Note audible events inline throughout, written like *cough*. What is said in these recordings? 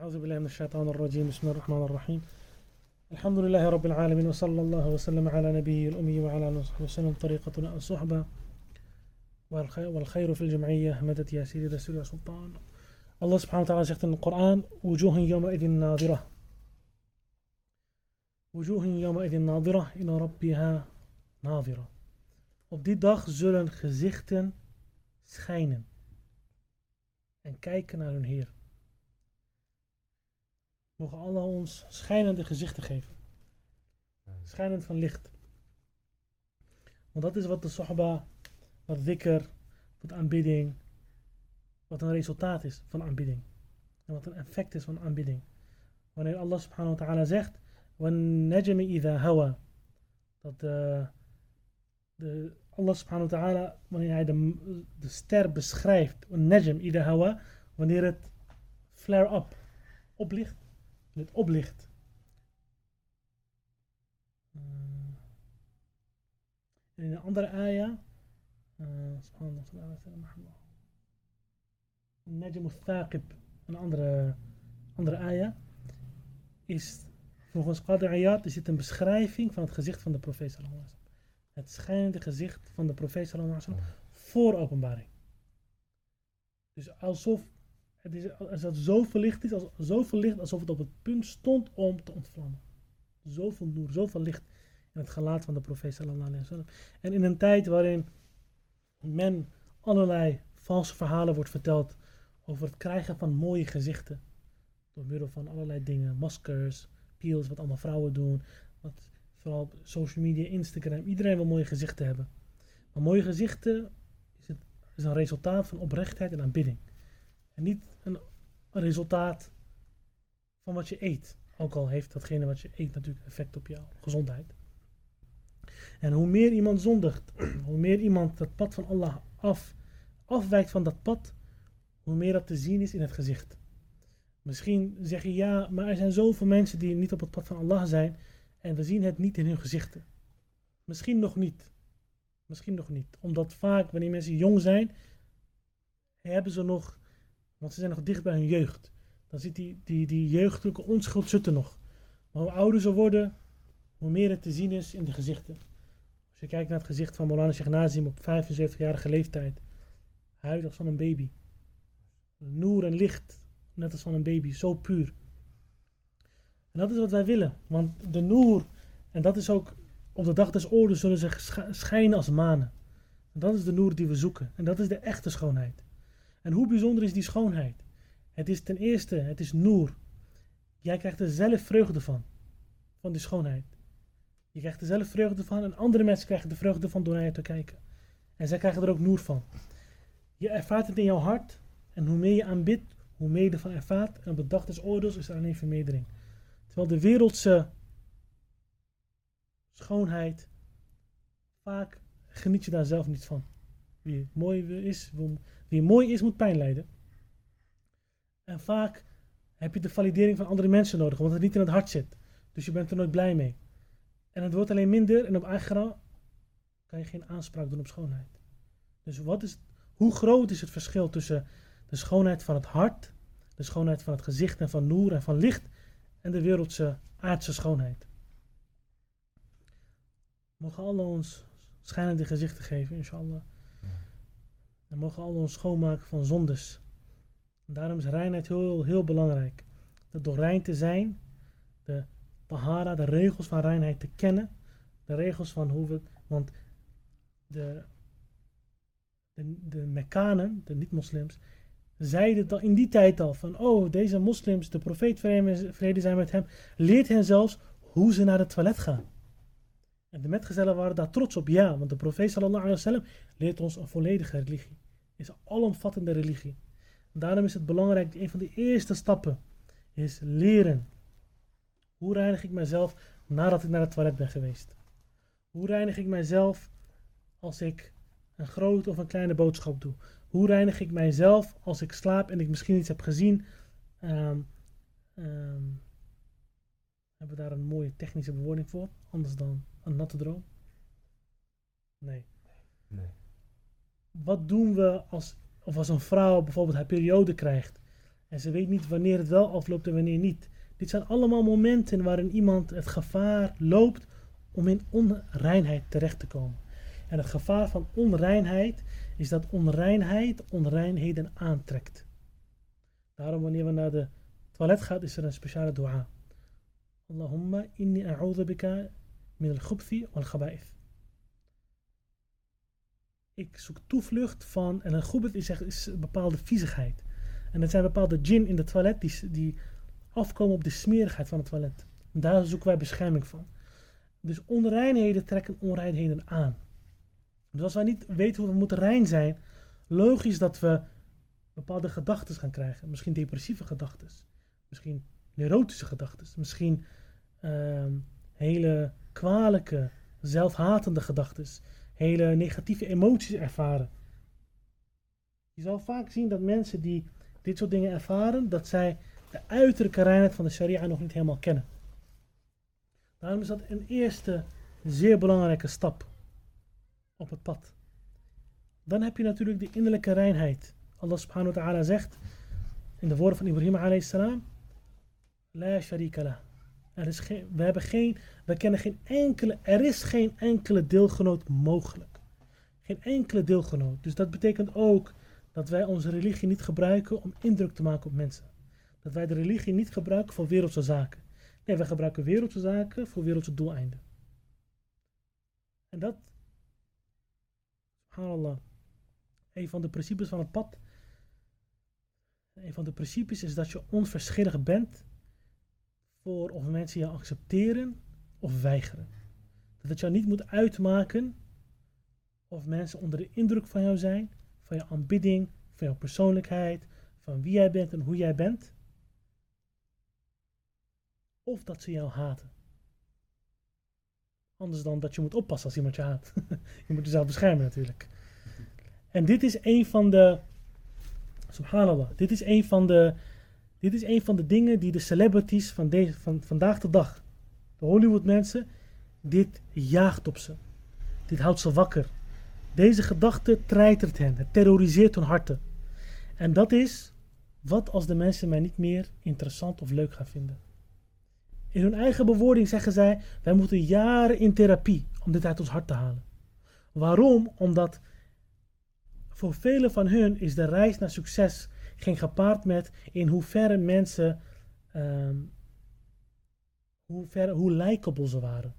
أعوذ بالله من الشيطان الرجيم بسم الله الرحمن الرحيم. الحمد لله رب العالمين وصلى الله وسلم على نبيه الأمي وعلى آله وسلم. طريقتنا الصحبة والخير, في الجمعية مدد يا سيدي رسول سلطان. الله سبحانه وتعالى het Koran وجوه يومئذ ناظرة. وجوه يومئذ ناظرة إلى ربها ناظرة. Op die dag zullen gezichten schijnen en kijken naar hun Heer. Mogen Allah ons schijnende gezichten geven. Schijnend van licht. Want dat is wat de sahaba, wat dhikr, wat aanbidding, wat een resultaat is van aanbidding. En wat een effect is van aanbidding. Wanneer Allah subhanahu wa ta'ala zegt, وَالنَّجْمِ إِذَا hawa. Dat de, de, Allah subhanahu wa ta'ala, wanneer hij de, de ster beschrijft, najm إِذَا hawa, wanneer het flare-up, oplicht, het oplicht. En in een andere ayah, Najm al-Thaqib, een andere, andere ayah, is volgens Qadr Ayat is dit een beschrijving van het gezicht van de profeet sallallahu. Het schijnende gezicht van de profeet sallallahu voor openbaring. Dus alsof het is, als het zo verlicht is, als, zo alsof het op het punt stond om te ontvlammen. Zoveel noer, zoveel licht in het gelaat van de profeet sallallahu alaihi. En in een tijd waarin men allerlei valse verhalen wordt verteld over het krijgen van mooie gezichten. Door middel van allerlei dingen, maskers, peels, wat allemaal vrouwen doen. Wat vooral op social media, Instagram, iedereen wil mooie gezichten hebben. Maar mooie gezichten is, het, is een resultaat van oprechtheid en aanbidding. Niet een, een resultaat van wat je eet. Ook al heeft datgene wat je eet natuurlijk effect op jouw gezondheid. En hoe meer iemand zondigt, *clears throat* hoe meer iemand dat pad van Allah af, afwijkt van dat pad, hoe meer dat te zien is in het gezicht. Misschien zeg je ja, maar er zijn zoveel mensen die niet op het pad van Allah zijn en we zien het niet in hun gezichten. Misschien nog niet. Misschien nog niet. Omdat vaak wanneer mensen jong zijn, hebben ze nog, want ze zijn nog dicht bij hun jeugd. Dan zit die, die, die jeugdelijke onschuld zit er nog. Maar hoe ouder ze worden, hoe meer het te zien is in de gezichten. Als je kijkt naar het gezicht van Molana Sheikh op 75-jarige leeftijd. Huid als van een baby. Noer en licht, net als van een baby, zo puur. En dat is wat wij willen. Want de noer, en dat is ook op de dag des oordeels zullen ze schijnen als manen. En dat is de noer die we zoeken. En dat is de echte schoonheid. En hoe bijzonder is die schoonheid? Het is ten eerste, het is noer. Jij krijgt er zelf vreugde van. Van die schoonheid. Je krijgt er zelf vreugde van en andere mensen krijgen de vreugde van door naar je te kijken. En zij krijgen er ook noer van. Je ervaart het in jouw hart. En hoe meer je aanbidt, hoe meer je ervan ervaart. En op de dag des oordeels is er alleen vermeerdering. Terwijl de wereldse schoonheid, vaak geniet je daar zelf niet van. Wie mooi is, wie mooi is moet pijn lijden. En vaak heb je de validering van andere mensen nodig, want het niet in het hart zit. Dus je bent er nooit blij mee. En het wordt alleen minder en op eigen kan je geen aanspraak doen op schoonheid. Dus wat is, hoe groot is het verschil tussen de schoonheid van het hart, de schoonheid van het gezicht en van noer en van licht en de wereldse aardse schoonheid. Mogen Allah ons schijnende gezichten geven, inshallah. En mogen Allah ons schoonmaken van zondes. Daarom is reinheid heel, heel belangrijk. Dat door rein te zijn, de tahara, de regels van reinheid te kennen. De regels van hoe we, want de, de, de Mekkanen, de niet-moslims, zeiden dan in die tijd al van, oh, deze moslims, de profeet vrede zijn met hem, leert hen zelfs hoe ze naar het toilet gaan. En de metgezellen waren daar trots op, ja, want de profeet sallallahu alaihi wasallam leert ons een volledige religie. Is een alomvattende religie. Daarom is het belangrijk, een van de eerste stappen is leren. Hoe reinig ik mezelf nadat ik naar het toilet ben geweest? Hoe reinig ik mijzelf als ik een grote of een kleine boodschap doe? Hoe reinig ik mijzelf als ik slaap en ik misschien iets heb gezien? Um, um, hebben we daar een mooie technische bewoording voor? Anders dan een natte droom? Nee. Wat doen we als, of als een vrouw bijvoorbeeld haar periode krijgt En ze weet niet wanneer het wel afloopt en wanneer niet. Dit zijn allemaal momenten waarin iemand het gevaar loopt om in onreinheid terecht te komen. En het gevaar van onreinheid is dat onreinheid onreinheden aantrekt. Daarom wanneer we naar de toilet gaan is er een speciale dua. Allahumma inni a'udhu bika min al-khubthi wal-khaba'ith. Ik zoek toevlucht van, en een goebet is, is een bepaalde viezigheid. En het zijn bepaalde djinn in de toilet die, die afkomen op de smerigheid van het toilet. En daar zoeken wij bescherming van. Dus onreinheden trekken onreinheden aan. Dus als wij niet weten hoe we moeten rein zijn, logisch dat we bepaalde gedachten gaan krijgen. Misschien depressieve gedachten. Misschien neurotische gedachten. Misschien ehm, hele kwalijke, zelfhatende gedachten. Hele negatieve emoties ervaren. Je zal vaak zien dat mensen die dit soort dingen ervaren, dat zij de uiterlijke reinheid van de sharia nog niet helemaal kennen. Daarom is dat een eerste zeer belangrijke stap op het pad. Dan heb je natuurlijk de innerlijke reinheid. Allah subhanahu wa ta'ala zegt in de woorden van Ibrahim alayhi salam. La sharika la. Er is geen, we, hebben geen, we kennen geen enkele, er is geen enkele deelgenoot mogelijk. Geen enkele deelgenoot. Dus dat betekent ook dat wij onze religie niet gebruiken om indruk te maken op mensen. Dat wij de religie niet gebruiken voor wereldse zaken. Nee, wij gebruiken wereldse zaken voor wereldse doeleinden. En dat, subhanallah, een van de principes van het pad, een van de principes is dat je onverschillig bent voor of mensen je accepteren of weigeren. Dat het jou niet moet uitmaken of mensen onder de indruk van jou zijn, van je aanbidding, van jouw persoonlijkheid, van wie jij bent en hoe jij bent. Of dat ze jou haten. Anders dan dat je moet oppassen als iemand je haat. *laughs* je moet jezelf beschermen natuurlijk. En dit is een van de. Subhanallah. Dit is een van de. Dit is een van de dingen die de celebrities van, deze, van vandaag de dag, de Hollywood mensen, dit jaagt op ze. Dit houdt ze wakker. Deze gedachte treitert hen, het terroriseert hun harten. En dat is, wat als de mensen mij niet meer interessant of leuk gaan vinden? In hun eigen bewoording zeggen zij, wij moeten jaren in therapie om dit uit ons hart te halen. Waarom? Omdat voor velen van hun is de reis naar succes geen gepaard met in hoeverre mensen, um, hoe, ver, hoe likable ze waren.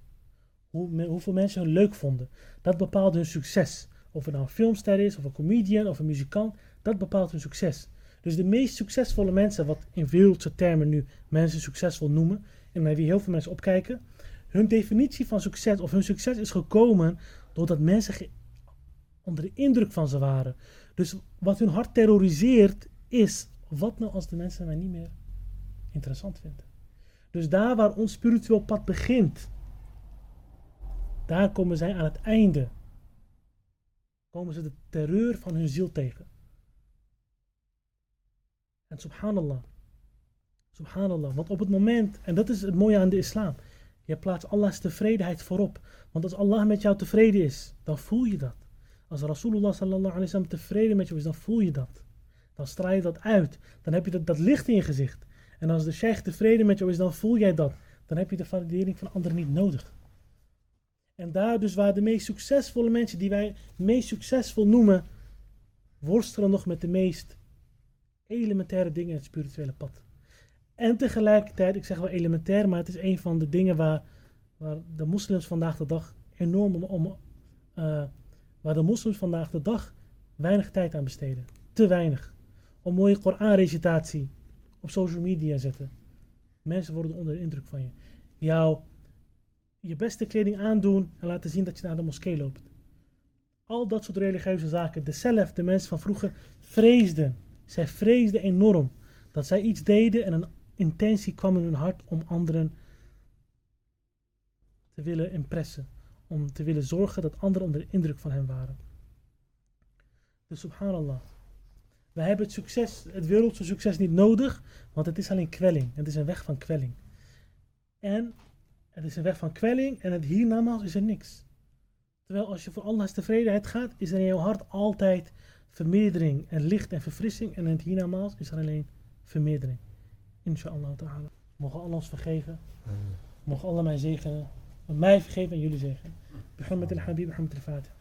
Hoe, hoeveel mensen hun leuk vonden. Dat bepaalt hun succes. Of het nou een filmster is, of een comedian, of een muzikant. Dat bepaalt hun succes. Dus de meest succesvolle mensen, wat in wereldse termen nu mensen succesvol noemen, en naar wie heel veel mensen opkijken, hun definitie van succes, of hun succes is gekomen doordat mensen onder de indruk van ze waren. Dus wat hun hart terroriseert is, wat nou als de mensen mij niet meer interessant vinden? Dus daar waar ons spiritueel pad begint, daar komen zij aan het einde. Komen ze de terreur van hun ziel tegen. En subhanallah. Subhanallah. Want op het moment, en dat is het mooie aan de islam. Je plaatst Allah's tevredenheid voorop. Want als Allah met jou tevreden is, dan voel je dat. Als Rasulullah sallallahu tevreden met jou is, dan voel je dat. Dan straal je dat uit. Dan heb je dat, licht in je gezicht. En als de sheikh tevreden met jou is, dan voel jij dat. Dan heb je de validering van anderen niet nodig. En daar dus waar de meest succesvolle mensen, die wij meest succesvol noemen, worstelen nog met de meest elementaire dingen in het spirituele pad. En tegelijkertijd, ik zeg wel elementair, maar het is een van de dingen waar, waar de moslims vandaag de dag enorm om, uh, waar de moslims vandaag de dag weinig tijd aan besteden. Te weinig. Om mooie Koran-recitatie op social media zetten. Mensen worden onder de indruk van je. Jouw je beste kleding aandoen en laten zien dat je naar de moskee loopt. Al dat soort religieuze zaken. De zelf, de mensen van vroeger, vreesden. Zij vreesden enorm dat zij iets deden en een intentie kwam in hun hart om anderen te willen impressen. Om te willen zorgen dat anderen onder de indruk van hen waren. Dus subhanallah. Wij hebben het succes, het wereldse succes niet nodig, want het is alleen kwelling. Het is een weg van kwelling. En het is een weg van kwelling en het hiernamaals is er niks. Terwijl als je voor Allah's tevredenheid gaat, is er in jouw hart altijd vermeerdering en licht en verfrissing. En in het hiernamaals is er alleen vermeerdering. Inshallah ta'ala. Mogen Allah ons vergeven. Mogen Allah mij zegenen. Mij vergeven en jullie zegenen. Begin met de Habib, Muhammad al-Fatih.